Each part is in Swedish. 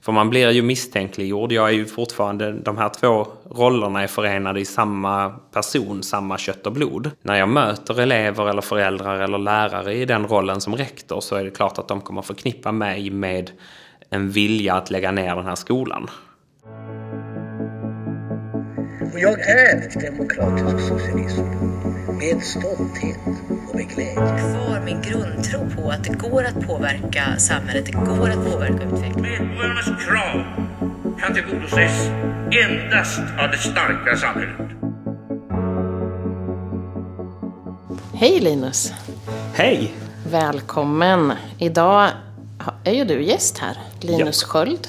För man blir ju misstänkliggjord. Jag är ju fortfarande, de här två rollerna är förenade i samma person, samma kött och blod. När jag möter elever eller föräldrar eller lärare i den rollen som rektor så är det klart att de kommer förknippa mig med en vilja att lägga ner den här skolan. Och jag är demokratisk socialism med stolthet glädje. Kvar min grundtro på att det går att påverka samhället, det går att påverka utvecklingen. Medborgarnas krav kan tillgodoses endast av det starka samhället. Hej Linus! Hej! Välkommen! Idag är ju du gäst här. Linus ja. Sköld,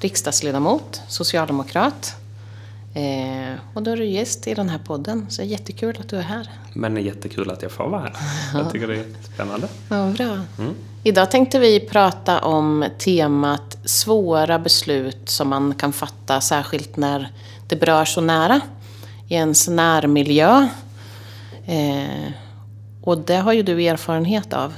riksdagsledamot, socialdemokrat. Eh, och då är du gäst i den här podden, så det är jättekul att du är här. Men det är jättekul att jag får vara här. Jag tycker det är spännande. Ja, bra. Mm. Idag tänkte vi prata om temat svåra beslut som man kan fatta, särskilt när det berör så nära i ens närmiljö. Eh, och det har ju du erfarenhet av.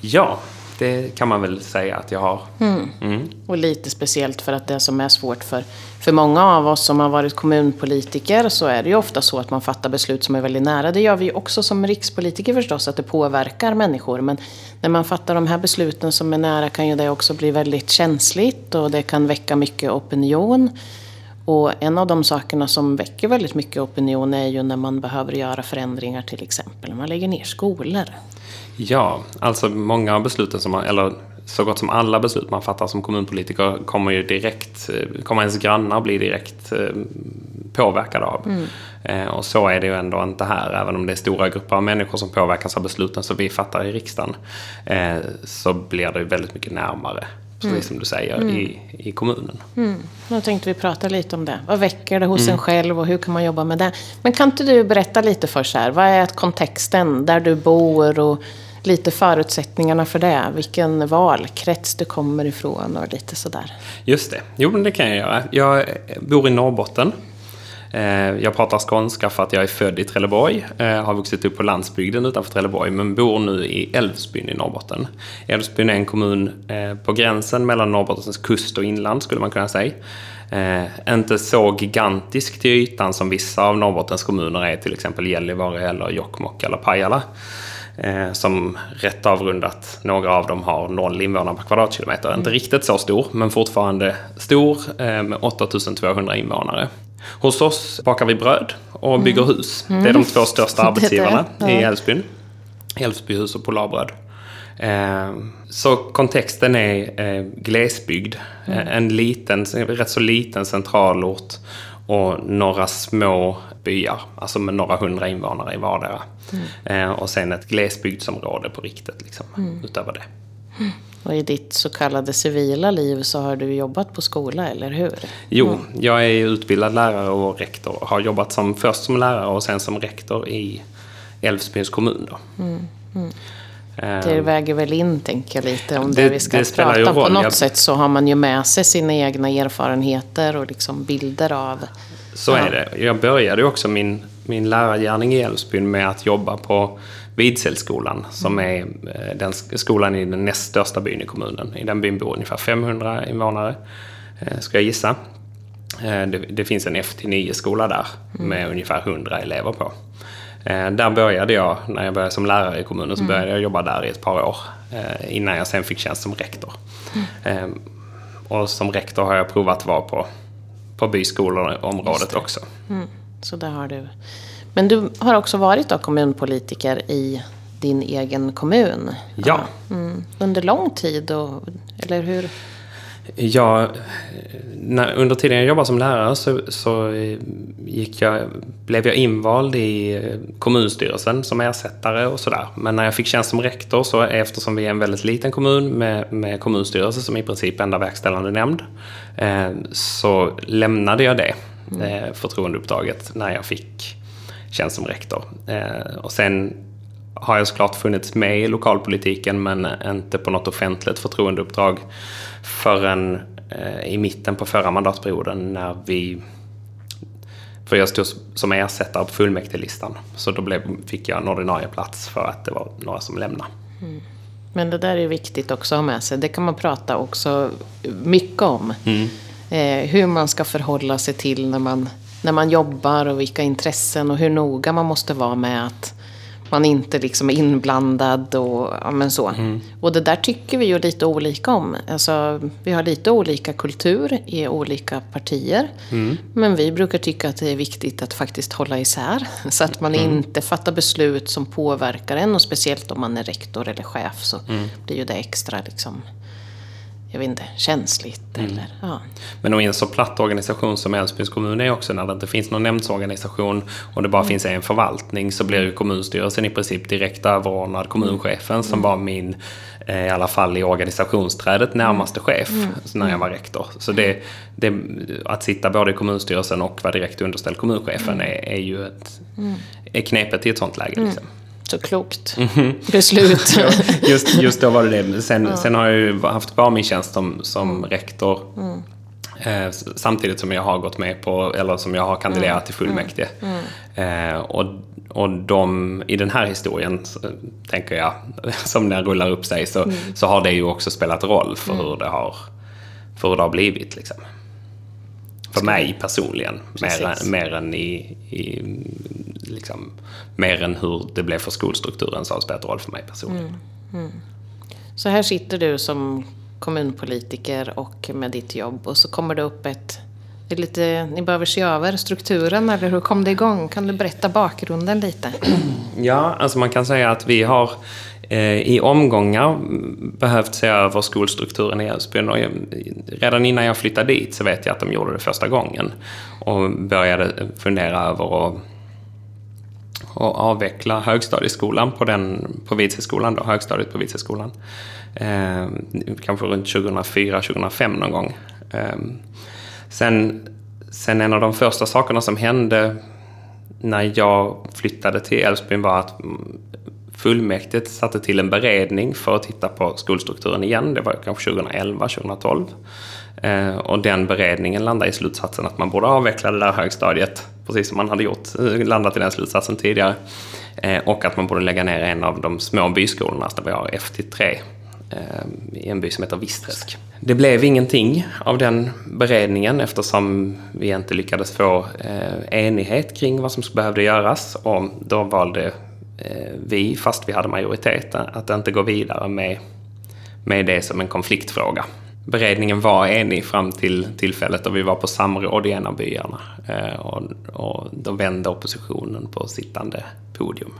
Ja, det kan man väl säga att jag har. Mm. Mm. Och lite speciellt för att det som är svårt för, för många av oss som har varit kommunpolitiker så är det ju ofta så att man fattar beslut som är väldigt nära. Det gör vi ju också som rikspolitiker förstås, att det påverkar människor. Men när man fattar de här besluten som är nära kan ju det också bli väldigt känsligt och det kan väcka mycket opinion. Och en av de sakerna som väcker väldigt mycket opinion är ju när man behöver göra förändringar till exempel. Man lägger ner skolor. Ja, alltså många av besluten som man, eller så gott som alla beslut man fattar som kommunpolitiker kommer ju direkt, kommer ens grannar bli direkt eh, påverkade av. Mm. Eh, och så är det ju ändå inte här, även om det är stora grupper av människor som påverkas av besluten som vi fattar i riksdagen. Eh, så blir det väldigt mycket närmare, precis mm. som du säger, mm. i, i kommunen. Mm. Nu tänkte vi prata lite om det. Vad väcker det hos mm. en själv och hur kan man jobba med det? Men kan inte du berätta lite för så här, vad är kontexten där du bor och lite förutsättningarna för det. Vilken valkrets du kommer ifrån och lite sådär. Just det. Jo, men det kan jag göra. Jag bor i Norrbotten. Eh, jag pratar skånska för att jag är född i Trelleborg, eh, har vuxit upp på landsbygden utanför Trelleborg, men bor nu i Älvsbyn i Norrbotten. Älvsbyn är en kommun eh, på gränsen mellan Norrbottens kust och inland, skulle man kunna säga. inte så gigantisk till ytan som vissa av Norrbottens kommuner är, till exempel Gällivare eller Jokkmokk eller Pajala. Eh, som rätt avrundat, några av dem har noll invånare per kvadratkilometer. Mm. Inte riktigt så stor, men fortfarande stor eh, med 8200 invånare. Hos oss bakar vi bröd och mm. bygger hus. Mm. Det är de två största arbetsgivarna ja. i Älvsbyn. Älvsbyhus och Polarbröd. Eh, så kontexten är eh, glesbygd. Mm. En liten, rätt så liten centralort och några små byar, alltså med några hundra invånare i vardera. Mm. Eh, och sen ett glesbygdsområde på riktigt, liksom, mm. utöver det. Och i ditt så kallade civila liv så har du jobbat på skola, eller hur? Jo, mm. jag är utbildad lärare och rektor. Har jobbat som, först som lärare och sen som rektor i Älvsbyns kommun. Då. Mm. Mm. Det väger väl in, tänker jag lite, om det, det vi ska det prata om. På något jag... sätt så har man ju med sig sina egna erfarenheter och liksom bilder av... Så ja. är det. Jag började också min, min lärargärning i Älvsbyn med att jobba på Vidselskolan, som mm. är eh, den skolan i den näst största byn i kommunen. I den byn bor ungefär 500 invånare, eh, ska jag gissa. Eh, det, det finns en F-9-skola där mm. med ungefär 100 elever på. Där började jag, när jag började som lärare i kommunen, så mm. började jag jobba där i ett par år. Innan jag sen fick tjänst som rektor. Mm. Och som rektor har jag provat att vara på, på byskolområdet också. Mm. Så där har du. Men du har också varit då kommunpolitiker i din egen kommun. Ja. Mm. Under lång tid, och, eller hur? Ja, när, under tiden jag jobbade som lärare så, så gick jag, blev jag invald i kommunstyrelsen som ersättare och sådär. Men när jag fick tjänst som rektor så eftersom vi är en väldigt liten kommun med, med kommunstyrelse som i princip enda verkställande nämnd eh, så lämnade jag det eh, förtroendeuppdraget när jag fick tjänst som rektor. Eh, och sen har jag såklart funnits med i lokalpolitiken men inte på något offentligt förtroendeuppdrag förrän eh, i mitten på förra mandatperioden när vi för jag stod som ersättare på fullmäktigelistan. Så då blev, fick jag en ordinarie plats för att det var några som lämnade. Mm. Men det där är viktigt också att ha med sig. Det kan man prata också mycket om. Eh, hur man ska förhålla sig till när man, när man jobbar och vilka intressen och hur noga man måste vara med att man inte liksom är inblandad och ja, men så. Och det där tycker vi ju lite olika om. Alltså, vi har lite olika kultur i olika partier. Men vi brukar tycka att det är viktigt att faktiskt hålla isär. Så att man inte fattar beslut som påverkar en. Och speciellt om man är rektor eller chef så blir ju det extra liksom, jag vet inte, känsligt. Eller, ja. Men i en så platt organisation som Älvsbyns kommun är också, när det inte finns någon nämndsorganisation och det bara finns en förvaltning, så blir ju kommunstyrelsen i princip direkt överordnad kommunchefen som var min, eh, i alla fall i organisationsträdet, närmaste chef när jag var rektor. Så det, det, att sitta både i kommunstyrelsen och vara direkt underställd kommunchefen är, är ju ett, är knepet i ett sånt läge. Liksom. Så klokt beslut. Ja, just, just då var det det. Sen, sen har jag ju haft kvar min tjänst som, som rektor. Eh, s- samtidigt som jag har gått med på, eller som jag har kandiderat till fullmäktige. Eh, och, och de, i den här historien, så, tänker jag, som den rullar upp sig, så, så har det ju också spelat roll för hur det har, för hur det har blivit. Liksom. För mig personligen, mer, Precis. mer än i, i liksom, mer än hur det blev för skolstrukturen så har det spelat roll för mig personligen. Så här sitter du som kommunpolitiker och med ditt jobb och så kommer det upp ett... Det är lite, ni behöver se över strukturen eller hur kom det igång? Kan du berätta bakgrunden lite? Ja, alltså man kan säga att vi har eh, i omgångar behövt se över skolstrukturen i Älvsbyn. Och redan innan jag flyttade dit så vet jag att de gjorde det första gången. Och började fundera över att och avveckla högstadieskolan på, den, på Vidseskolan, då, högstadiet på Vidseskolan. Eh, kanske runt 2004-2005 någon gång. Eh, sen, sen en av de första sakerna som hände när jag flyttade till Älvsbyn var att mm, fullmäktige satte till en beredning för att titta på skolstrukturen igen. Det var kanske 2011, 2012. Eh, och den beredningen landade i slutsatsen att man borde avveckla det där högstadiet, precis som man hade gjort, eh, landat i den slutsatsen tidigare. Eh, och att man borde lägga ner en av de små byskolorna, alltså där vi har FT3, eh, i en by som heter Visträsk. Det blev ingenting av den beredningen eftersom vi inte lyckades få eh, enighet kring vad som behövde göras. Och då valde eh, vi, fast vi hade majoritet, att inte gå vidare med, med det som en konfliktfråga. Beredningen var enig fram till tillfället då vi var på samråd i en av byarna. Eh, och, och då vände oppositionen på sittande podium.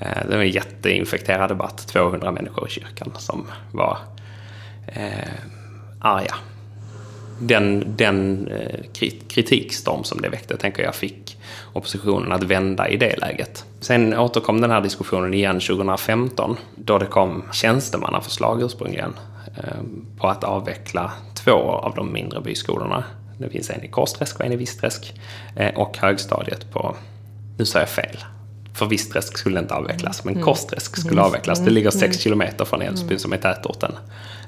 Eh, det var en jätteinfekterad debatt, 200 människor i kyrkan som var eh, arga. Den, den eh, krit- kritikstorm som det väckte tänker jag fick oppositionen att vända i det läget. Sen återkom den här diskussionen igen 2015 då det kom tjänstemannaförslag ursprungligen på att avveckla två av de mindre byskolorna. Det finns en i Korsträsk och en i Visträsk eh, och högstadiet på, nu sa jag fel, för Visträsk skulle inte avvecklas, men Korsträsk skulle avvecklas. Det ligger sex kilometer från Älvsbyn som är tätorten.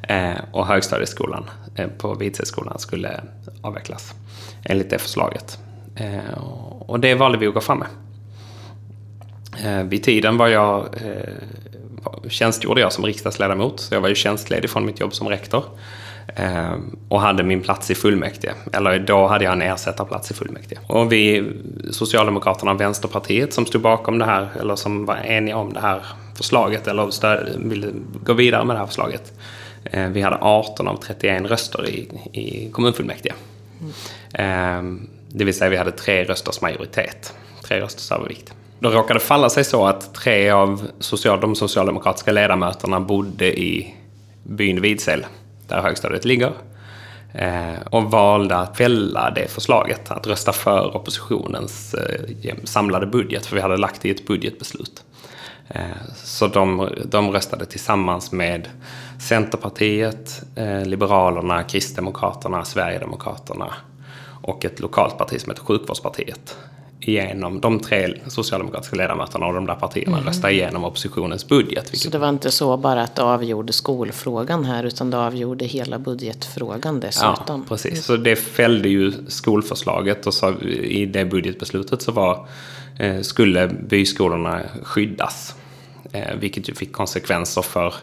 Eh, och högstadieskolan eh, på Vidseskolan skulle avvecklas enligt det förslaget. Och- det valde vi att gå fram med. Vid tiden var jag, tjänstgjorde jag som riksdagsledamot, så jag var ju tjänstledig från mitt jobb som rektor. Eh, och hade min plats i fullmäktige. Eller då hade jag en ersättarplats i fullmäktige. Och vi, Socialdemokraterna och Vänsterpartiet som stod bakom det här, eller som var eniga om det här förslaget, eller stö- ville gå vidare med det här förslaget. Eh, vi hade 18 av 31 röster i, i kommunfullmäktige. Eh, det vill säga vi hade tre rösters majoritet. Tre rösters övervikt. Då råkade det falla sig så att tre av social, de socialdemokratiska ledamöterna bodde i byn Vidsel, där högstadiet ligger. Eh, och valde att fälla det förslaget, att rösta för oppositionens eh, samlade budget, för vi hade lagt det i ett budgetbeslut. Eh, så de, de röstade tillsammans med Centerpartiet, Liberalerna, Kristdemokraterna, Sverigedemokraterna och ett lokalt parti som heter Sjukvårdspartiet. Igenom de tre socialdemokratiska ledamöterna och de där partierna röstade igenom oppositionens budget. Så Vilket, det var inte så bara att det avgjorde skolfrågan här utan det avgjorde hela budgetfrågan ja, dessutom. precis. Så det fällde ju skolförslaget och så i det budgetbeslutet så var, eh, skulle byskolorna skyddas. Eh, vilket ju fick konsekvenser för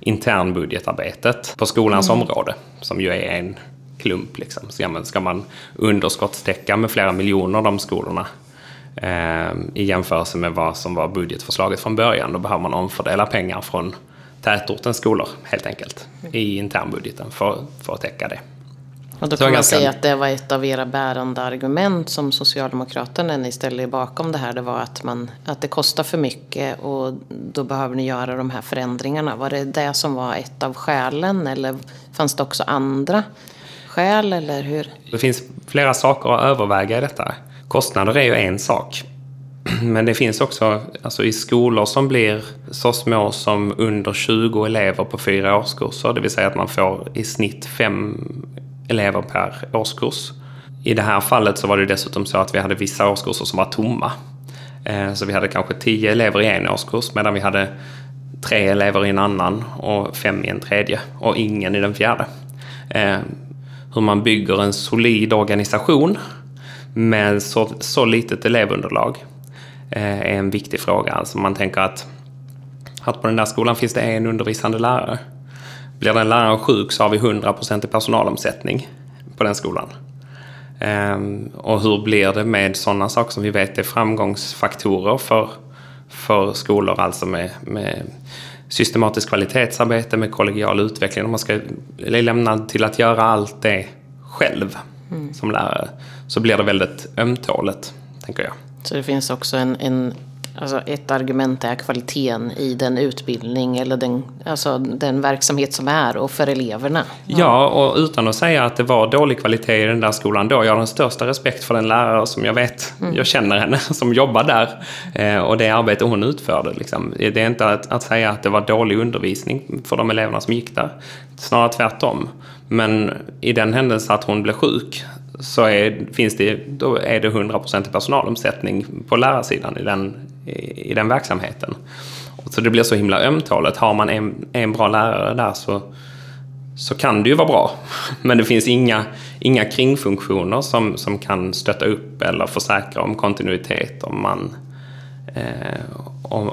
internbudgetarbetet på skolans område, som ju är en klump. Liksom. Så, ja, ska man underskottstäcka med flera miljoner de skolorna i jämförelse med vad som var budgetförslaget från början, då behöver man omfördela pengar från tätortens skolor helt enkelt i internbudgeten för, för att täcka det. Och då kan man ganska- säga att det var ett av era bärande argument som Socialdemokraterna, ni ställde er bakom det här, det var att, man, att det kostar för mycket och då behöver ni göra de här förändringarna. Var det det som var ett av skälen eller fanns det också andra skäl eller hur? Det finns flera saker att överväga i detta. Kostnader är ju en sak. Men det finns också, alltså i skolor som blir så små som under 20 elever på fyra årskurser, det vill säga att man får i snitt fem elever per årskurs. I det här fallet så var det dessutom så att vi hade vissa årskurser som var tomma. Eh, så vi hade kanske tio elever i en årskurs medan vi hade tre elever i en annan och fem i en tredje och ingen i den fjärde. Eh, hur man bygger en solid organisation med så, så litet elevunderlag eh, är en viktig fråga. Alltså man tänker att, att på den där skolan finns det en undervisande lärare. Blir den läraren sjuk så har vi 100% i personalomsättning på den skolan. Ehm, och hur blir det med sådana saker som vi vet är framgångsfaktorer för, för skolor, alltså med, med systematiskt kvalitetsarbete, med kollegial utveckling. Om man ska är lämnad till att göra allt det själv som lärare så blir det väldigt ömtåligt, tänker jag. Så det finns också en, en alltså ett argument är kvaliteten i den utbildning eller den, alltså den verksamhet som är och för eleverna. Ja, och utan att säga att det var dålig kvalitet i den där skolan då. Jag har den största respekt för den lärare som jag vet, jag känner henne, som jobbar där. Eh, och det arbete hon utförde. Liksom. Det är inte att, att säga att det var dålig undervisning för de eleverna som gick där. Snarare tvärtom. Men i den händelse att hon blev sjuk så är, finns det, då är det 100% personalomsättning på lärarsidan i den, i, i den verksamheten. Så det blir så himla ömtåligt. Har man en, en bra lärare där så, så kan det ju vara bra. Men det finns inga, inga kringfunktioner som, som kan stötta upp eller försäkra om kontinuitet om, man, eh, om,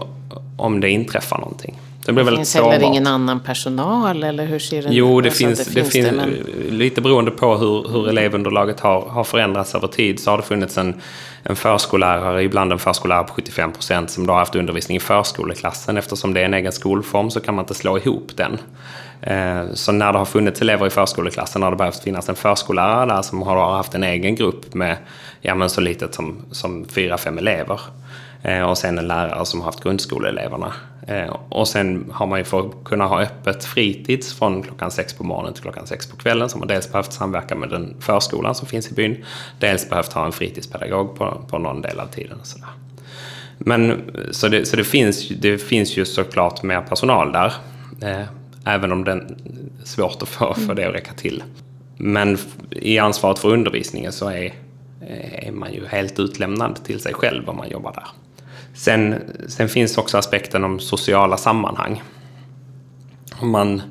om det inträffar någonting. Det blir Det finns heller sårbart. ingen annan personal eller hur ser det Jo, det alltså, finns, det finns, det, men- lite beroende på hur, hur elevunderlaget har, har förändrats över tid så har det funnits en, en förskollärare, ibland en förskollärare på 75 procent som då har haft undervisning i förskoleklassen. Eftersom det är en egen skolform så kan man inte slå ihop den. Eh, Så när det har funnits elever i förskoleklassen har det behövt finnas en förskollärare där som har haft en egen grupp med ja, men så litet som, som fyra, fem elever. Eh, Och sen en lärare som har haft grundskoleeleverna. Eh, Och sen har man ju för att kunna ha öppet fritids från klockan sex på morgonen till klockan sex på kvällen så har man dels behövt samverka med den förskolan som finns i byn. Dels behövt ha en fritidspedagog på, på någon del av tiden. Och sådär. Men så, det, så det, finns, ju- det finns ju såklart mer personal där. Eh, även om det är svårt att få, för det att räcka till. Men i ansvaret för undervisningen så är, eh, är man ju helt utlämnad till sig själv om man jobbar där. Sen, sen finns också aspekten om sociala sammanhang. Om man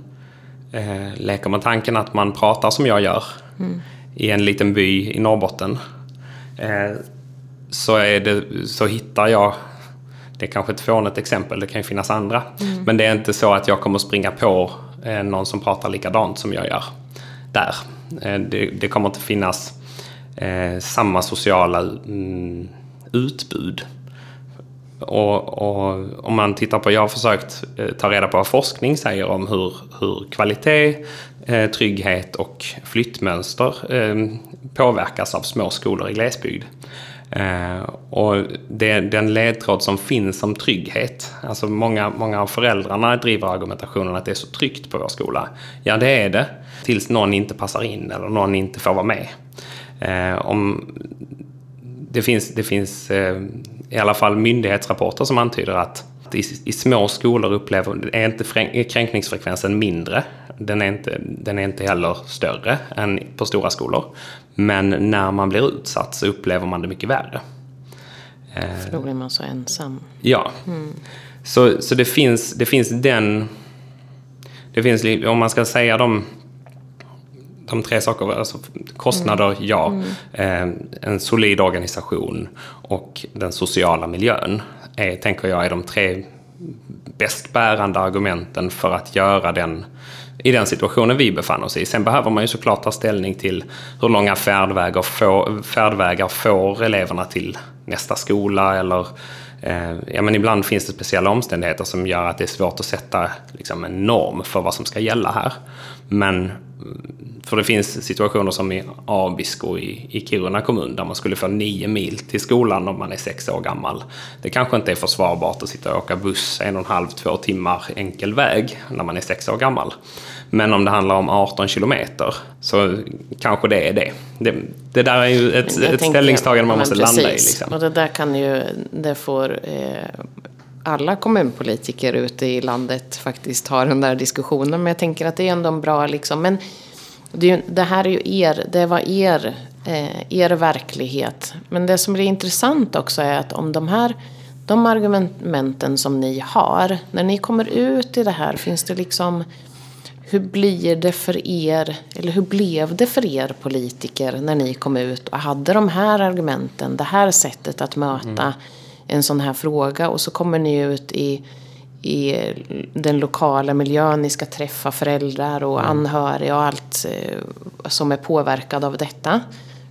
eh, leker med tanken att man pratar som jag gör i en liten by i Norrbotten. Eh, så, är det, så hittar jag, det är kanske ett fånigt exempel, det kan ju finnas andra. Men det är inte så att jag kommer springa på eh, någon som pratar likadant som jag gör där. Eh, det, det kommer inte finnas eh, samma sociala mm, utbud. Och, och om man tittar på, jag har försökt eh, ta reda på vad forskning säger om hur, hur kvalitet, eh, trygghet och flyttmönster eh, påverkas av små skolor i glesbygd. Och det, den ledtråd som finns om trygghet, alltså många, många av föräldrarna driver argumentationen att det är så tryggt på vår skola. Ja, det är det, tills någon inte passar in eller någon inte får vara med. Om det finns, det finns eh, i alla fall myndighetsrapporter som antyder att i, i små skolor upplever, är inte kränkningsfrekvensen mindre. Den är, inte, den är inte heller större än på stora skolor. Men när man blir utsatt så upplever man det mycket värre. För då blir man så ensam. Ja. Så, så det, finns, det finns den... Det finns, om man ska säga de, de tre sakerna, alltså kostnader, ja. Eh, en solid organisation och den sociala miljön är, tänker jag, är de tre bäst bärande argumenten för att göra den i den situationen vi befann oss i. Sen behöver man ju såklart ta ställning till hur långa färdvägar, få, färdvägar får eleverna till nästa skola eller eh, ja, men ibland finns det speciella omständigheter som gör att det är svårt att sätta liksom, en norm för vad som ska gälla här. Men för det finns situationer som i Abisko i, i Kiruna kommun där man skulle få nio mil till skolan om man är sex år gammal. Det kanske inte är försvarbart att sitta och åka buss en och en halv, två timmar enkel väg när man är sex år gammal. Men om det handlar om 18 kilometer så kanske det är det. Det, det där är ju ett, ett ställningstagande man måste precis. landa i. Liksom. Och det där kan ju, det får eh, alla kommunpolitiker ute i landet faktiskt har den där diskussionen. Men jag tänker att det är ändå en bra liksom. Men det, det här är ju er, det var er, eh, er verklighet. Men det som blir intressant också är att om de här de argumenten som ni har, när ni kommer ut i det här, finns det liksom hur blir det för er, eller hur blev det för er politiker när ni kom ut och hade de här argumenten, det här sättet att möta mm en sån här fråga och så kommer ni ut i, i den lokala miljön, ni ska träffa föräldrar och mm. anhöriga och allt eh, som är påverkad av detta.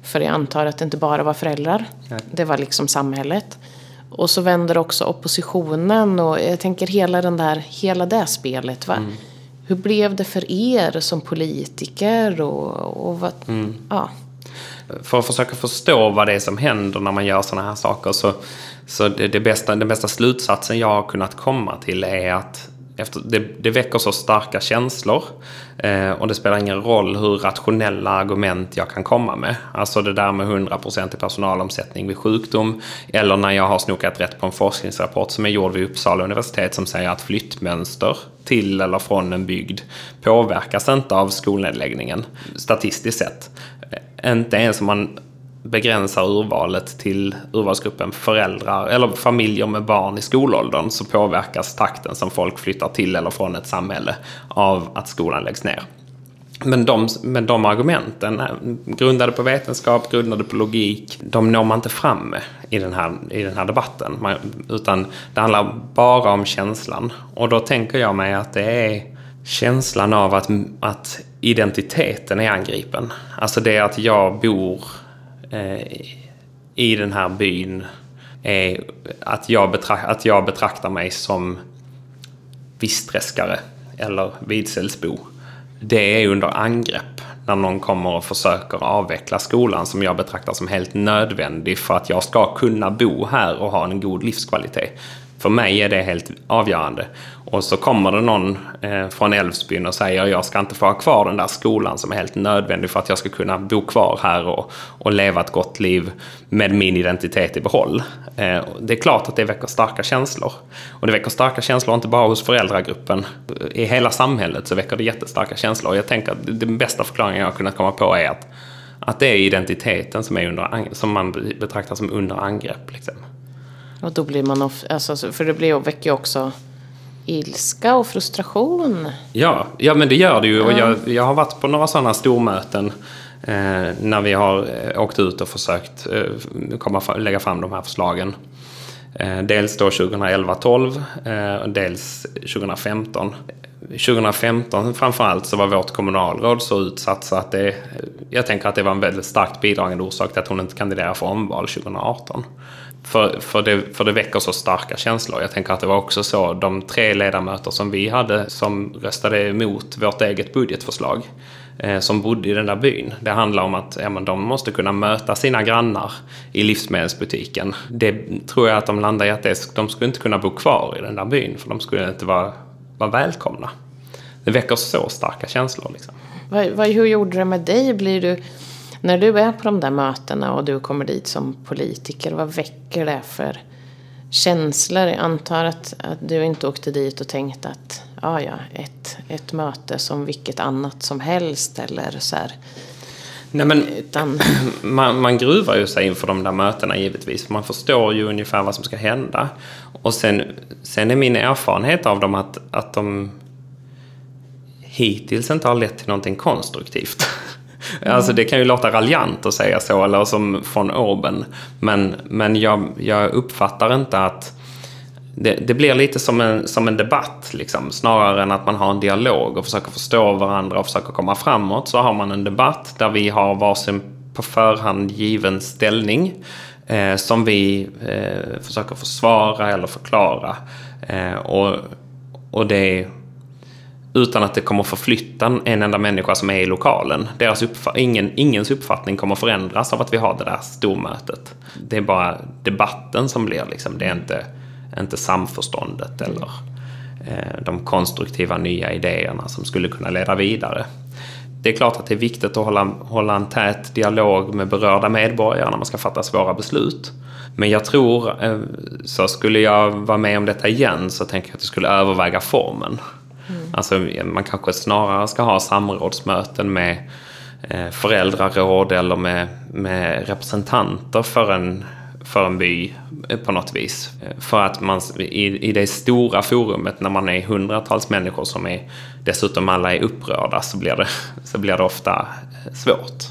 För jag antar att det inte bara var föräldrar, det var liksom samhället. Och så vänder också oppositionen och jag tänker hela, den där, hela det spelet. Va? Mm hur blev det för er som politiker? Och, och vad, mm. ja. För att försöka förstå vad det är som händer när man gör sådana här saker så, så det, det bästa, den bästa slutsatsen jag har kunnat komma till är att efter, det, det väcker så starka känslor eh, och det spelar ingen roll hur rationella argument jag kan komma med. Alltså det där med 100% i personalomsättning vid sjukdom eller när jag har snokat rätt på en forskningsrapport som är gjord vid Uppsala universitet som säger att flyttmönster till eller från en bygd påverkas inte av skolnedläggningen statistiskt sett. Eh, inte ens om man begränsar urvalet till urvalsgruppen föräldrar eller familjer med barn i skolåldern så påverkas takten som folk flyttar till eller från ett samhälle av att skolan läggs ner. Men de, men de argumenten, grundade på vetenskap, grundade på logik, de når man inte fram med i den här, i den här debatten. Man, utan det handlar bara om känslan. Och då tänker jag mig att det är känslan av att, att identiteten är angripen. Alltså det att jag bor Eh, i den här byn är att jag, betrak att jag betraktar mig som vissträskare eller vidselsbo. Det är under angrepp när någon kommer och försöker avveckla skolan som jag betraktar som helt nödvändig för att jag ska kunna bo här och ha en god livskvalitet. För mig är det helt avgörande. Och så kommer det någon eh, från Älvsbyn och säger jag ska inte få ha kvar den där skolan som är helt nödvändig för att jag ska kunna bo kvar här och, och leva ett gott liv med min identitet i behåll. Eh, det är klart att det väcker starka känslor. Och det väcker starka känslor inte bara hos föräldragruppen. I hela samhället så väcker det jättestarka känslor. Och jag tänker att den bästa förklaringen jag har kunnat komma på är att, att det är identiteten som, är under, som man betraktar som under angrepp. Liksom. Och då blir man, of, alltså, för det blir, väcker ju också ilska och frustration. Ja, ja men det gör det ju. Och jag, jag har varit på några sådana stormöten eh, när vi har eh, åkt ut och försökt eh, komma, lägga fram de här förslagen. Eh, dels då 2011-12 eh, och dels 2015. 2015 framförallt så var vårt kommunalråd så utsatt så att det, jag tänker att det var en väldigt starkt bidragande orsak till att hon inte kandiderar för omval 2018. För, för, det, för det väcker så starka känslor. Jag tänker att det var också så, de tre ledamöter som vi hade som röstade emot vårt eget budgetförslag eh, som bodde i den där byn. Det handlar om att ja, men de måste kunna möta sina grannar i livsmedelsbutiken. Det tror jag att de landar i att det, de skulle inte kunna bo kvar i den där byn för de skulle inte vara, vara välkomna. Det väcker så starka känslor. Liksom. Vad, vad, hur gjorde det med dig? Blir du när du är på de där mötena och du kommer dit som politiker, vad väcker det för känslor? Jag antar att, att du inte åkte dit och tänkte att ja, ja, ett, ett möte som vilket annat som helst eller så här. Nej, men, Utan... man, man gruvar ju sig inför de där mötena givetvis. Man förstår ju ungefär vad som ska hända. Och sen, sen är min erfarenhet av dem att, att de hittills inte har lett till någonting konstruktivt. Alltså det kan ju låta raljant att säga så, eller som från Orben. Men, men jag, jag uppfattar inte att det, det blir lite som en, som en debatt, liksom. snarare än att man har en dialog och försöker förstå varandra och försöker komma framåt. Så har man en debatt där vi har varsin på förhand given ställning eh, som vi eh, försöker försvara eller förklara. Eh, och, och det utan att det kommer förflytta en enda människa som är i lokalen. Deras uppfa- ingen, ingens uppfattning kommer förändras av att vi har det där stormötet. Det är bara debatten som blir liksom, det är inte, inte samförståndet eller eh, de konstruktiva nya idéerna som skulle kunna leda vidare. Det är klart att det är viktigt att hålla, hålla en tät dialog med berörda medborgare när man ska fatta svåra beslut. Men jag tror, eh, så skulle jag vara med om detta igen så tänker jag att det skulle överväga formen. Alltså man kanske snarare ska ha samrådsmöten med eh, föräldraråd eller med, med representanter för en, för en by eh, på något vis. För att man i, i det stora forumet när man är hundratals människor som är dessutom alla är upprörda så blir det, så blir det ofta eh, svårt.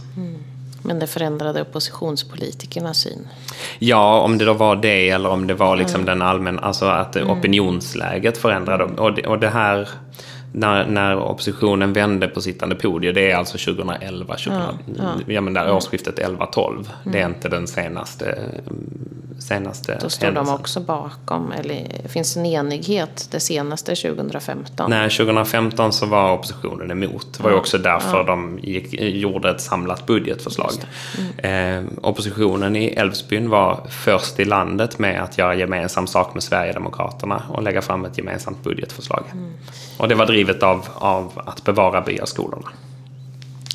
Men det förändrade oppositionspolitikernas syn. Ja, om det då var det eller om det var liksom den allmänna, alltså att opinionsläget förändrade. Och det, och det här, när, när oppositionen vände på sittande podium, det är alltså 2011, 2000, ja, men där årsskiftet 11-12. Det är inte den senaste, senaste Då står de också bakom, eller finns en enighet det senaste 2015? Nej, 2015 så var oppositionen emot. Det var ju också därför de gick, gjorde ett samlat budgetförslag. Eh, oppositionen i Älvsbyn var först i landet med att göra gemensam sak med Sverigedemokraterna och lägga fram ett gemensamt budgetförslag. Och det var drivet av, av att bevara byaskolorna.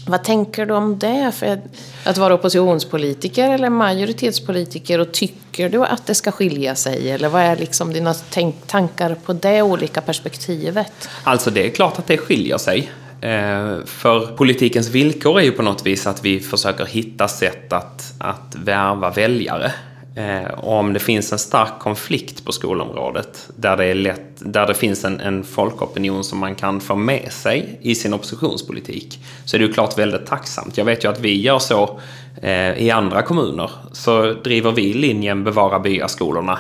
Vad tänker du om det? För att vara oppositionspolitiker eller majoritetspolitiker och tycker du att det ska skilja sig? Eller vad är liksom dina tänk- tankar på det olika perspektivet? Alltså det är klart att det skiljer sig. Eh, för politikens villkor är ju på något vis att vi försöker hitta sätt att, att värva väljare. Eh, och om det finns en stark konflikt på skolområdet där det, är lätt, där det finns en, en folkopinion som man kan få med sig i sin oppositionspolitik så är det ju klart väldigt tacksamt. Jag vet ju att vi gör så eh, i andra kommuner. Så driver vi linjen Bevara byaskolorna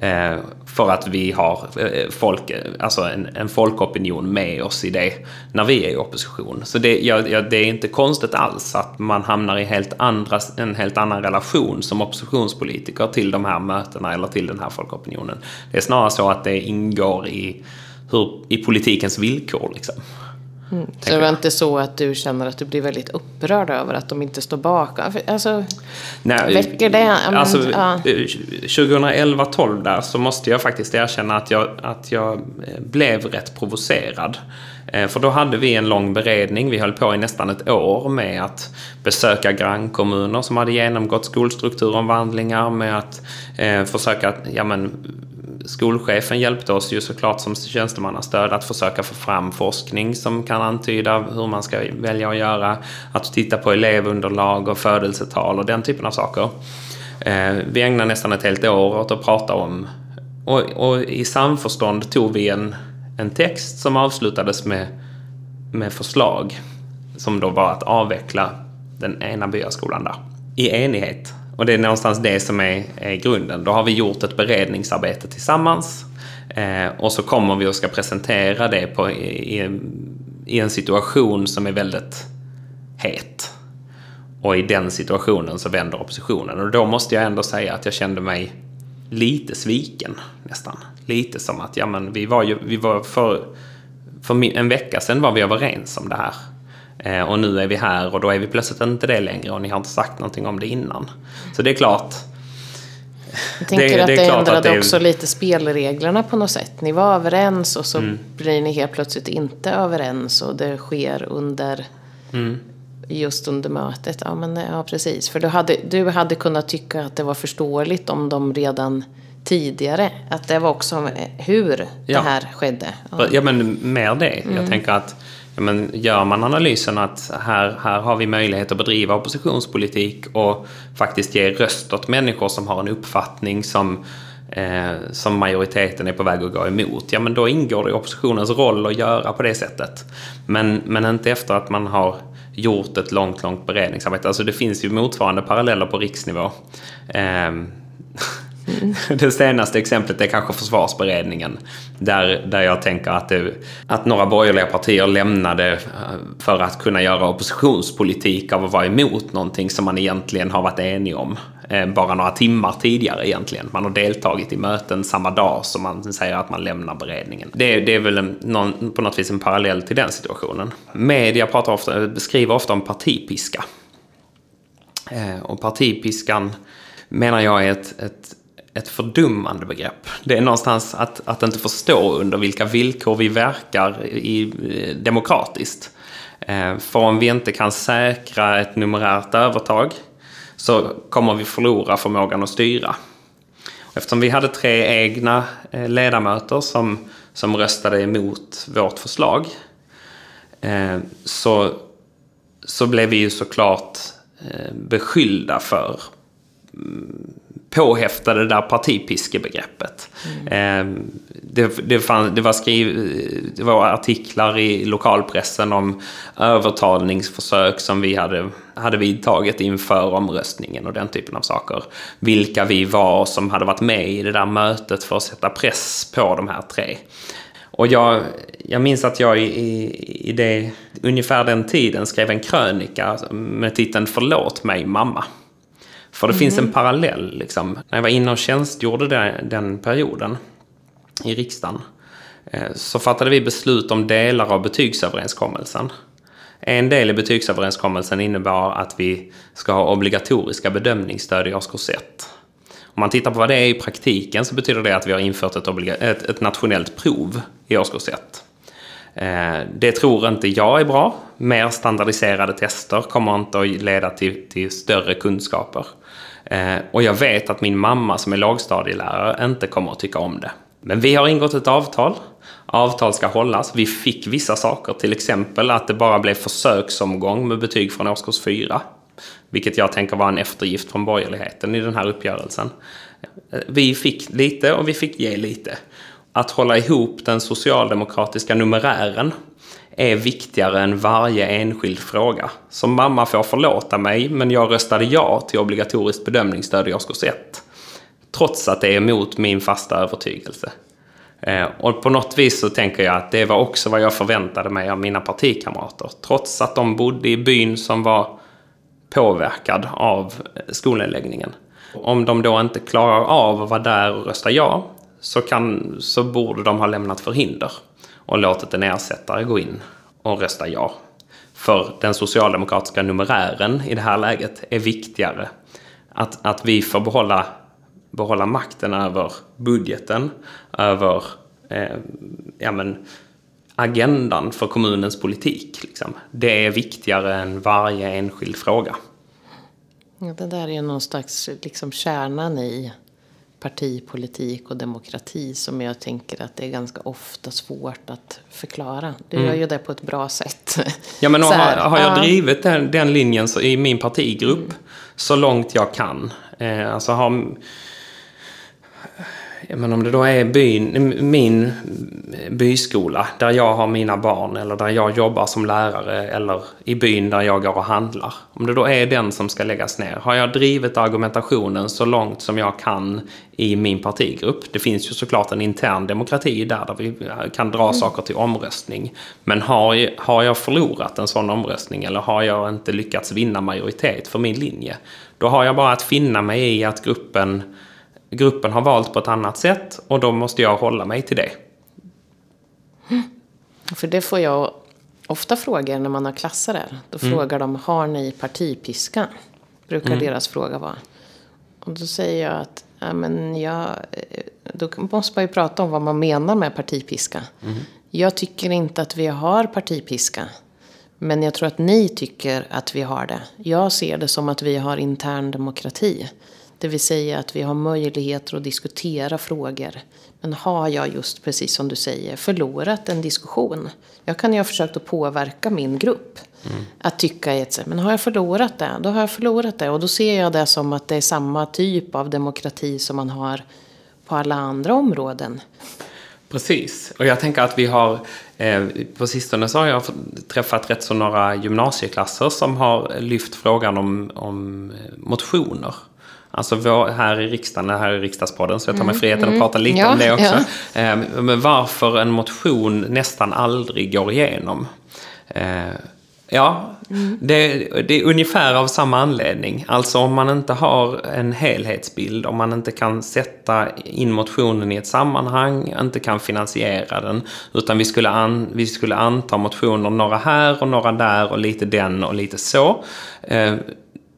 Eh, för att vi har eh, folk, eh, alltså en, en folkopinion med oss i det när vi är i opposition. Så det, ja, ja, det är inte konstigt alls att man hamnar i helt andra, en helt annan relation som oppositionspolitiker till de här mötena eller till den här folkopinionen. Det är snarare så att det ingår i, hur, i politikens villkor. Liksom. Så det var inte så att du känner att du blir väldigt upprörd över att de inte står bakom? Alltså, Nej, Väcker det- men, alltså, ja. 2011-12 där så måste jag faktiskt erkänna att jag, att jag eh, blev rätt provocerad. Eh, För då hade vi en lång beredning. Vi höll på i nästan ett år med att besöka grannkommuner som hade genomgått skolstrukturomvandlingar med att eh, försöka, ja men skolchefen hjälpte oss ju såklart som tjänstemannastöd att försöka få fram forskning som kan antyda hur man ska välja att göra. Att titta på elevunderlag och födelsetal och den typen av saker. Eh, vi ägnade nästan ett helt år åt att prata om och, och i samförstånd tog vi en, en text som avslutades med, med förslag som då var att avveckla den ena byaskolan där. I enighet. Och det är någonstans det som är, är grunden. Då har vi gjort ett beredningsarbete tillsammans. Eh, och så kommer vi och ska presentera det på, i, i, en situation som är väldigt het. Och i den situationen så vänder oppositionen. Och då måste jag ändå säga att jag kände mig lite sviken nästan. Lite som att, ja men vi var ju, vi var för, för en vecka sedan var vi överens om det här. Eh, och nu är vi här och då är vi plötsligt inte det längre och ni har inte sagt någonting om det innan. Så det är klart, jag tänker det att det att ändrade det är- också lite spelreglerna på något sätt. Ni var överens och så Mm. blir ni helt plötsligt inte överens och det sker under Mm. just under mötet. Ja, men, ja precis. För du hade, du hade kunnat tycka att det var förståeligt om de redan tidigare, att det var också eh, hur Ja. det här skedde. Ja. Ja, men mer det. Jag tänker att men gör man analysen att här, här har vi möjlighet att bedriva oppositionspolitik och faktiskt ge röst åt människor som har en uppfattning som, eh, som majoriteten är på väg att gå emot. Ja, men då ingår det i oppositionens roll att göra på det sättet. Men, men inte efter att man har gjort ett långt, långt beredningsarbete. Alltså det finns ju motsvarande paralleller på riksnivå. Ehm, Mm. Det senaste exemplet är kanske försvarsberedningen. Där, där jag tänker att, det, att några borgerliga partier lämnade eh, för att kunna göra oppositionspolitik av att vara emot någonting som man egentligen har varit enig om. Eh, bara några timmar tidigare egentligen. Man har deltagit i möten samma dag som man säger att man lämnar beredningen. Det, det är väl en, någon, på något vis en parallell till den situationen. Media pratar ofta, beskriver ofta om partipiska. Eh, och partipiskan menar jag är ett, ett, ett fördummande begrepp. Det är någonstans att, att inte förstå under vilka villkor vi verkar i, eh, demokratiskt. Eh, för om vi inte kan säkra ett numerärt övertag så kommer vi förlora förmågan att styra. Eftersom vi hade tre egna eh, ledamöter som, som röstade emot vårt förslag så, så blev vi ju såklart beskyllda för mm, påhäftade det där partipiskebegreppet. Mm. Ehm, det, det, fann, det, var skriv, det var artiklar i lokalpressen om övertalningsförsök som vi hade, hade vidtagit inför omröstningen och den typen av saker. Vilka vi var som hade varit med i det där mötet för att sätta press på de här tre. Och jag, jag minns att jag i, i det, ungefär den tiden skrev en krönika med titeln Förlåt mig mamma. För det mm. finns en parallell. Liksom. När jag var inne och tjänstgjorde den, den perioden i riksdagen eh, så fattade vi beslut om delar av betygsöverenskommelsen. En del i betygsöverenskommelsen innebar att vi ska ha obligatoriska bedömningsstöd i årskurs 1. Om man tittar på vad det är i praktiken så betyder det att vi har infört ett, ett, ett nationellt prov i årskurs 1. Eh, det tror inte jag är bra. Mer standardiserade tester kommer inte att leda till, till större kunskaper. Eh, och jag vet att min mamma som är lågstadielärare inte kommer att tycka om det. Men vi har ingått ett avtal. Avtal ska hållas. Vi fick vissa saker, till exempel att det bara blev försöksomgång med betyg från årskurs 4. Vilket jag tänker var en eftergift från borgerligheten i den här uppgörelsen. Eh, vi fick lite och vi fick ge lite. Att hålla ihop den socialdemokratiska numerären är viktigare än varje enskild fråga. Som mamma får förlåta mig, men jag röstade ja till obligatoriskt bedömningsstöd i årskurs 1. Trots att det är emot min fasta övertygelse. Eh, och på något vis så tänker jag att det var också vad jag förväntade mig av mina partikamrater. Trots att de bodde i byn som var påverkad av eh, skolnedläggningen. Om de då inte klarar av att vara där och rösta ja, så, kan, så borde de ha lämnat förhinder och låtit en ersättare gå in och rösta ja. För den socialdemokratiska numerären i det här läget är viktigare. Att, att vi får behålla, behålla makten över budgeten, över eh, ja, men, agendan för kommunens politik. Liksom. Det är viktigare än varje enskild fråga. Ja, det där är någon slags liksom, kärnan i partipolitik och demokrati som jag tänker att det är ganska ofta svårt att förklara. Du mm. gör ju det på ett bra sätt. Ja, men har, har, jag drivit den, den linjen så, i min partigrupp mm. så långt jag kan. Eh, alltså har men om det då är byn, min byskola där jag har mina barn eller där jag jobbar som lärare eller i byn där jag går och handlar. Om det då är den som ska läggas ner. Har jag drivit argumentationen så långt som jag kan i min partigrupp. Det finns ju såklart en intern demokrati där, där vi kan dra mm. saker till omröstning. Men har, har jag förlorat en sån omröstning eller har jag inte lyckats vinna majoritet för min linje. Då har jag bara att finna mig i att gruppen gruppen har valt på ett annat sätt och då måste jag hålla mig till det. För det får jag ofta frågor när man har klasser där. Då mm. frågar de, har ni partipiska? Brukar mm. deras fråga vara. Och då säger jag att, ja men jag, då måste man ju prata om vad man menar med partipiska. Mm. Jag tycker inte att vi har partipiska. Men jag tror att ni tycker att vi har det. Jag ser det som att vi har intern demokrati. Det vill säga att vi har möjligheter att diskutera frågor. Men har jag just, precis som du säger, förlorat en diskussion. Jag kan ju ha försökt att påverka min grupp. Mm. Att tycka i ett sätt, men har jag förlorat det, då har jag förlorat det. Och då ser jag det som att det är samma typ av demokrati som man har på alla andra områden. Precis, och jag tänker att vi har eh, på sistone så har jag träffat rätt så några gymnasieklasser som har lyft frågan om, om motioner Alltså vår, här i riksdagen, det här är riksdagspodden, så jag tar mig friheten att prata lite Ja, om det också. ja. Eh, Men varför en motion nästan aldrig går igenom. Eh, Ja, det, det är ungefär av samma anledning. Alltså om man inte har en helhetsbild, om man inte kan sätta in motionen i ett sammanhang, inte kan finansiera den, utan vi skulle, an, vi skulle anta motioner, några här och några där och lite den och lite så.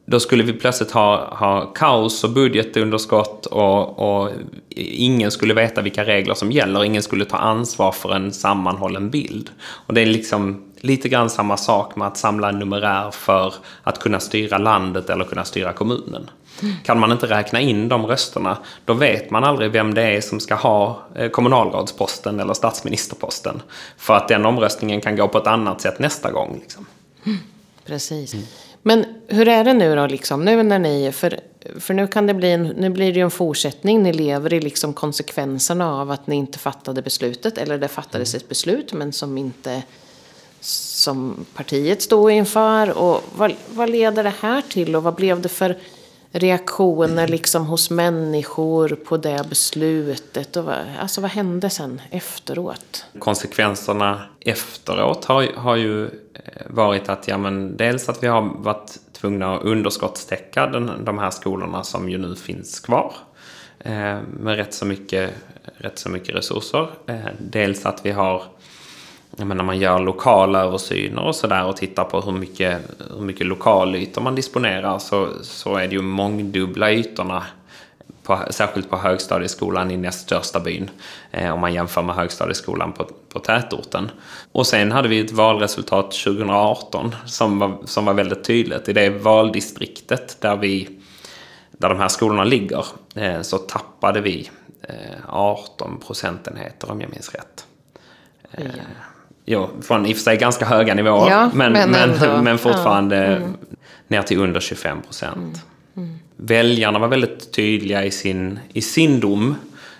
Då skulle vi plötsligt ha, ha kaos och budgetunderskott och, och ingen skulle veta vilka regler som gäller. Ingen skulle ta ansvar för en sammanhållen bild. Och det är liksom lite grann samma sak med att samla en numerär för att kunna styra landet eller kunna styra kommunen. Kan man inte räkna in de rösterna, då vet man aldrig vem det är som ska ha eh, kommunalrådsposten eller statsministerposten. För att den omröstningen kan gå på ett annat sätt nästa gång. Liksom. Precis. Men hur är det nu då, liksom, nu när ni, för, för nu, kan det bli en, nu blir det ju en fortsättning, ni lever i liksom konsekvenserna av att ni inte fattade beslutet, eller det fattades ett beslut men som inte som partiet stod inför. Och vad, vad leder det här till och vad blev det för reaktioner liksom hos människor på det beslutet? Och vad, alltså vad hände sen efteråt? konsekvenserna efteråt har, har ju eh, varit att, ja men dels att vi har varit tvungna att underskottstäcka den, de här skolorna som ju nu finns kvar. Eh, med rätt så mycket, rätt så mycket resurser. Eh, dels att vi har, när man gör lokala översyner och sådär och tittar på hur mycket, hur mycket lokalytor man disponerar så, så är det ju mångdubbla ytorna på, särskilt på högstadieskolan i näst största byn. Eh, om man jämför med högstadieskolan på, på tätorten. Och sen hade vi ett valresultat 2018 som var, som var väldigt tydligt. I det valdistriktet där, vi, där de här skolorna ligger eh, så tappade vi eh, 18 procentenheter om jag minns rätt. Eh, Jo, från i och för sig ganska höga nivåer. Ja, men, men men, men, fortfarande ner till under 25 procent. Väljarna var väldigt tydliga i sin, i sin dom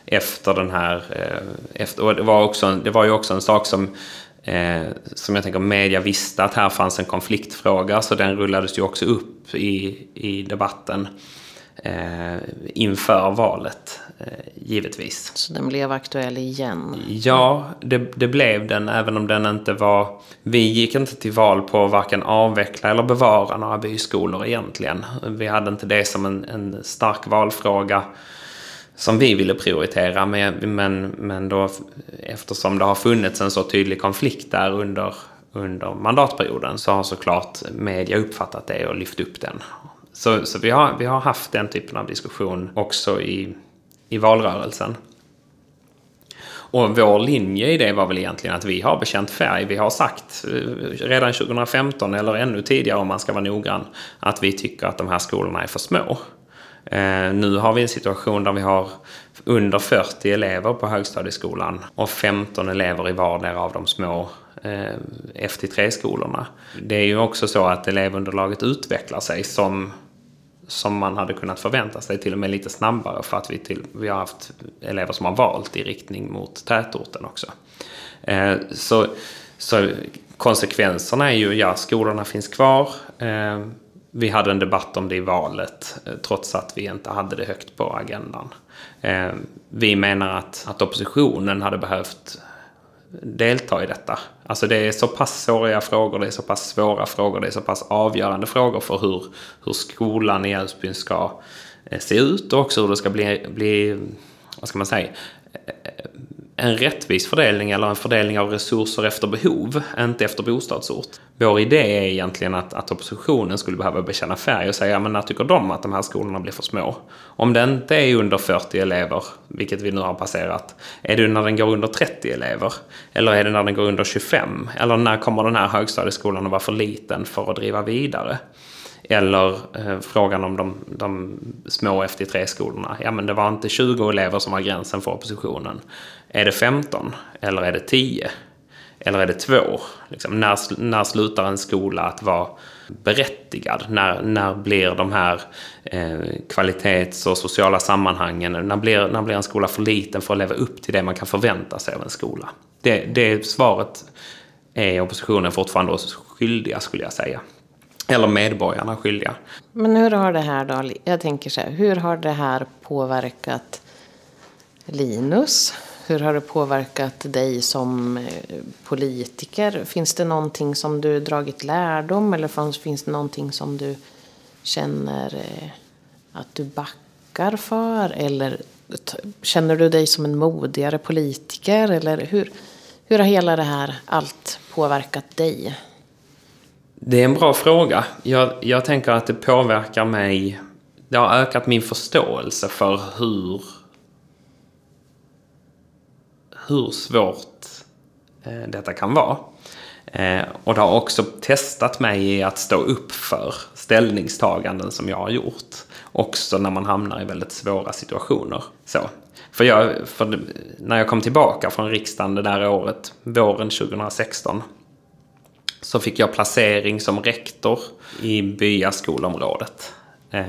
efter den här... Eh, efter, och det, var också, det var ju också en sak som, eh, som jag tänker media visste att här fanns en konfliktfråga, så den rullades ju också upp i, i debatten eh, inför valet, givetvis. Så den blev aktuell igen. Ja, det, det blev den, även om den inte var... Vi gick inte till val på att varken avveckla eller bevara några byskolor egentligen. Vi hade inte det som en, en stark valfråga som vi ville prioritera. Men, men, men då, eftersom det har funnits en så tydlig konflikt där under, under mandatperioden så har såklart media uppfattat det och lyft upp den. Så, så vi, har, vi har haft den typen av diskussion också i, i valrörelsen. Och vår linje i det var väl egentligen att vi har bekänt färg. Vi har sagt eh, redan 2015, eller ännu tidigare om man ska vara noggrann, att vi tycker att de här skolorna är för små. Eh, nu har vi en situation där vi har under 40 elever på högstadieskolan och 15 elever i vardera av de små eh, FT3-skolorna. Det är ju också så att elevunderlaget utvecklar sig som som man hade kunnat förvänta sig, till och med lite snabbare för att vi, till, vi har haft elever som har valt i riktning mot tätorten också. Eh, så, så konsekvenserna är ju, ja, skolorna finns kvar. Eh, vi hade en debatt om det i valet, eh, trots att vi inte hade det högt på agendan. Eh, vi menar att, att oppositionen hade behövt delta i detta. Alltså det är så pass såriga frågor, det är så pass svåra frågor, det är så pass avgörande frågor för hur, hur skolan i Älvsbyn ska eh, se ut och också hur det ska bli, bli vad ska man säga, eh, en rättvis fördelning eller en fördelning av resurser efter behov, inte efter bostadsort. Vår idé är egentligen att, att oppositionen skulle behöva bekänna färg och säga men när tycker de att de här skolorna blir för små? Om det inte är under 40 elever, vilket vi nu har passerat, är det när den går under 30 elever? Eller är det när den går under 25? Eller när kommer den här högstadieskolan att vara för liten för att driva vidare? Eller eh, frågan om de, de små FT3-skolorna. Ja, men det var inte 20 elever som var gränsen för oppositionen. Är det 15? Eller är det 10? Eller är det 2? Liksom, när, när slutar en skola att vara berättigad? När, när blir de här eh, kvalitets och sociala sammanhangen, när blir, när blir en skola för liten för att leva upp till det man kan förvänta sig av en skola? Det, det svaret är oppositionen fortfarande oss skyldiga, skulle jag säga. Eller medborgarna skyldiga. Men hur har det här då, jag tänker så här, hur har det här påverkat Linus? Hur har det påverkat dig som eh, politiker? Finns det någonting som du dragit lärdom eller finns det någonting som du känner eh, att du backar för? Eller känner du dig som en modigare politiker? Eller hur, hur har hela det här allt påverkat dig? Det är en bra fråga. Jag, jag tänker att det påverkar mig. Det har ökat min förståelse för hur hur svårt eh, detta kan vara. Eh, och det har också testat mig i att stå upp för ställningstaganden som jag har gjort. Också när man hamnar i väldigt svåra situationer. Så. För, jag, för när jag kom tillbaka från riksdagen det där året, våren 2016, så fick jag placering som rektor i byaskolområdet. Eh,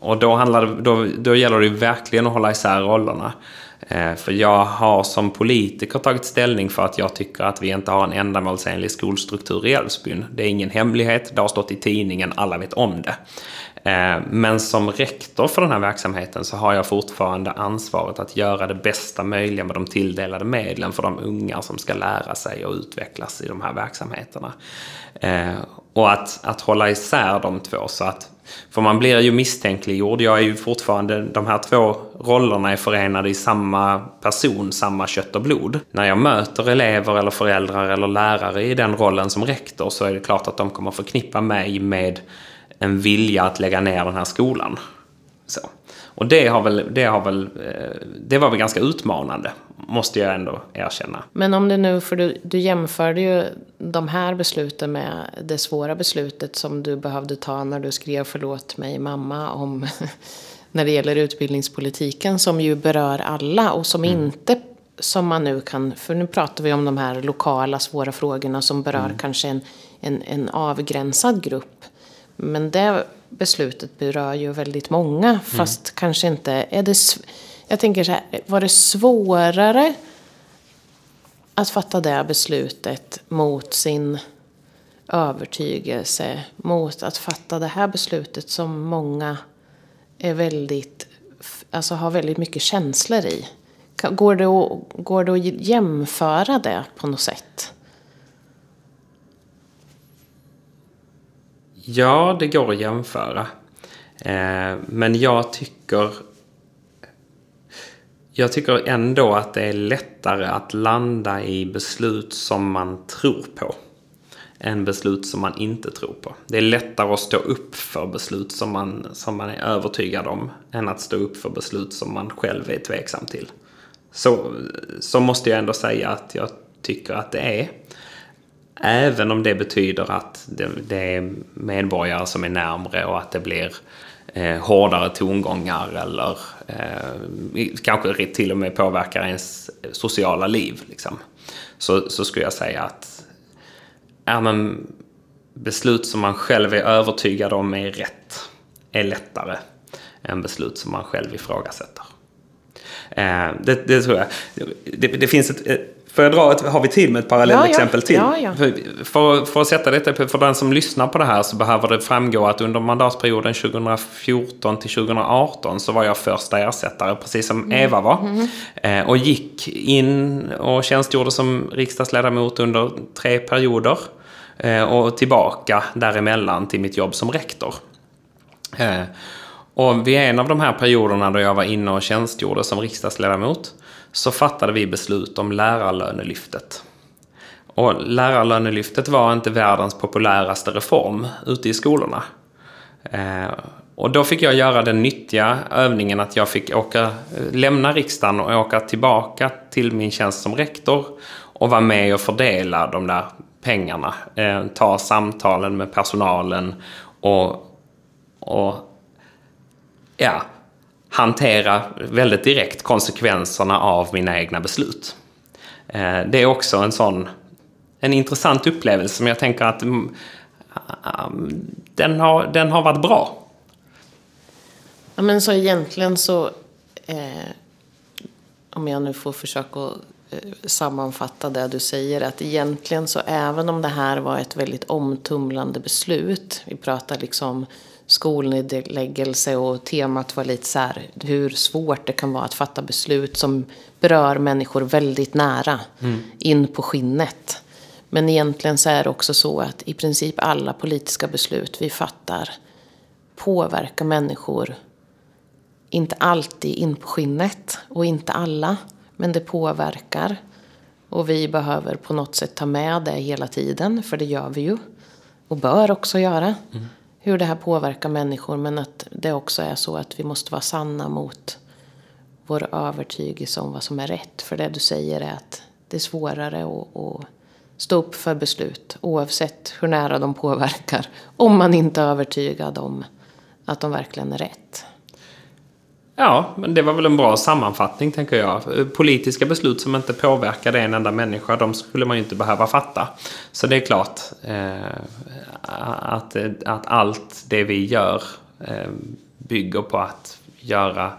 och då, handlade, då, då gäller det verkligen att hålla isär rollerna. Eh, för jag har som politiker tagit ställning för att jag tycker att vi inte har en ändamålsenlig skolstruktur i Älvsbyn. Det är ingen hemlighet, det har stått i tidningen, alla vet om det. Eh, men som rektor för den här verksamheten så har jag fortfarande ansvaret att göra det bästa möjliga med de tilldelade medlen för de unga som ska lära sig och utvecklas i de här verksamheterna. Eh, och att, att hålla isär de två så att för man blir ju misstänkliggjord. Jag är ju fortfarande, de här två rollerna är förenade i samma person, samma kött och blod. När jag möter elever eller föräldrar eller lärare i den rollen som rektor så är det klart att de kommer förknippa mig med en vilja att lägga ner den här skolan. Så. Och det, har väl, det, har väl, eh, det var väl ganska utmanande, måste jag ändå erkänna. Men om det nu, för du, du jämförde ju de här besluten med det svåra beslutet som du behövde ta när du skrev Förlåt mig mamma om när det gäller utbildningspolitiken som ju berör alla och som mm. inte som man nu kan, för nu pratar vi om de här lokala svåra frågorna som berör mm. kanske en, en, en avgränsad grupp. Men det beslutet berör ju väldigt många, mm. fast mm. kanske inte... Är det, jag tänker så här, var det svårare att fatta det beslutet mot sin övertygelse, mot att fatta det här beslutet som många är väldigt, alltså har väldigt mycket känslor i? Går det, att, går det att jämföra det på något sätt? Ja, det går att jämföra. Eh, men jag tycker... Jag tycker ändå att det är lättare att landa i beslut som man tror på än beslut som man inte tror på. Det är lättare att stå upp för beslut som man, som man är övertygad om än att stå upp för beslut som man själv är tveksam till. Så, så måste jag ändå säga att jag tycker att det är. Även om det betyder att det, det är medborgare som är närmre och att det blir eh, hårdare tongångar eller eh, kanske till och med påverkar ens sociala liv. Liksom. Så, så skulle jag säga att ja, men, beslut som man själv är övertygad om är rätt är lättare än beslut som man själv ifrågasätter. Eh, det, det tror jag. Det, det finns ett, Får jag dra ett, har vi tid med ett parallellexempel ja, ja. till? Ja, för, för, att sätta detta för den som lyssnar på det här så behöver det framgå att under mandatperioden 2014 till 2018 så var jag första ersättare, precis som mm. Eva var. Mm. Eh, och gick in och tjänstgjorde som riksdagsledamot under tre perioder. Eh, och tillbaka däremellan till mitt jobb som rektor. Eh, och vid en av de här perioderna då jag var inne och tjänstgjorde som riksdagsledamot så fattade vi beslut om lärarlönelyftet. Och lärarlönelyftet var inte världens populäraste reform ute i skolorna. Eh, och då fick jag göra den nyttiga övningen att jag fick åka, lämna riksdagen och åka tillbaka till min tjänst som rektor och vara med och fördela de där pengarna. Eh, ta samtalen med personalen och, och ja, hantera väldigt direkt konsekvenserna av mina egna beslut. Eh, det är också en sån en intressant upplevelse som jag tänker att mm, ah, den har, den har varit bra. Ja, men så egentligen så, eh, om jag nu får försöka eh, sammanfatta det du säger. Att egentligen så även om det här var ett väldigt omtumlande beslut. Vi pratar liksom skolnedläggelse och temat var lite så här hur svårt det kan vara att fatta beslut som berör människor väldigt nära. In på skinnet. Men egentligen så är det också så att i princip alla politiska beslut vi fattar påverkar människor inte alltid in på skinnet och inte alla, men det påverkar. Och vi behöver på något sätt ta med det hela tiden, för det gör vi ju. Och bör också göra. Hur det här påverkar människor, men att det också är så att vi måste vara sanna mot vår övertygelse om vad som är rätt. För det du säger är att det är svårare att, att stå upp för beslut, oavsett hur nära de påverkar. Om man inte är övertygad om att de verkligen är rätt. Ja, men det var väl en bra sammanfattning, tänker jag. Politiska beslut som inte påverkade en enda människa, de skulle man ju inte behöva fatta. Så det är klart eh, att, att allt det vi gör eh, bygger på att göra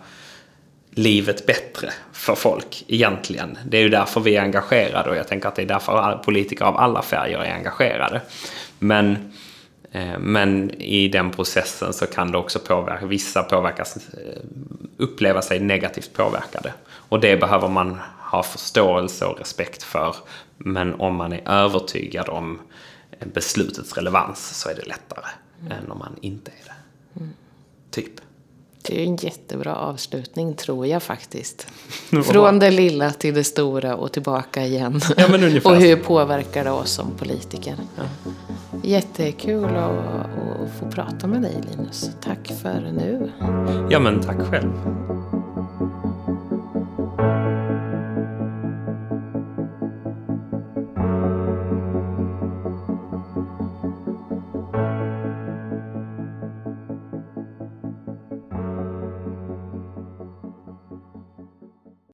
livet bättre för folk egentligen. Det är ju därför vi är engagerade och jag tänker att det är därför politiker av alla färger är engagerade. Men men i den processen så kan det också påverka, vissa påverkas, eh, uppleva sig negativt påverkade. Och det behöver man ha förståelse och respekt för. Men om man är övertygad om beslutets relevans så är det lättare mm. än om man inte är det. Mm. Typ. Det är en jättebra avslutning, tror jag faktiskt. Från det lilla till det stora och tillbaka igen. Ja, och hur påverkar det oss som politiker? Ja. Jättekul att, att få prata med dig, Linus. Tack för nu. Ja, men tack själv.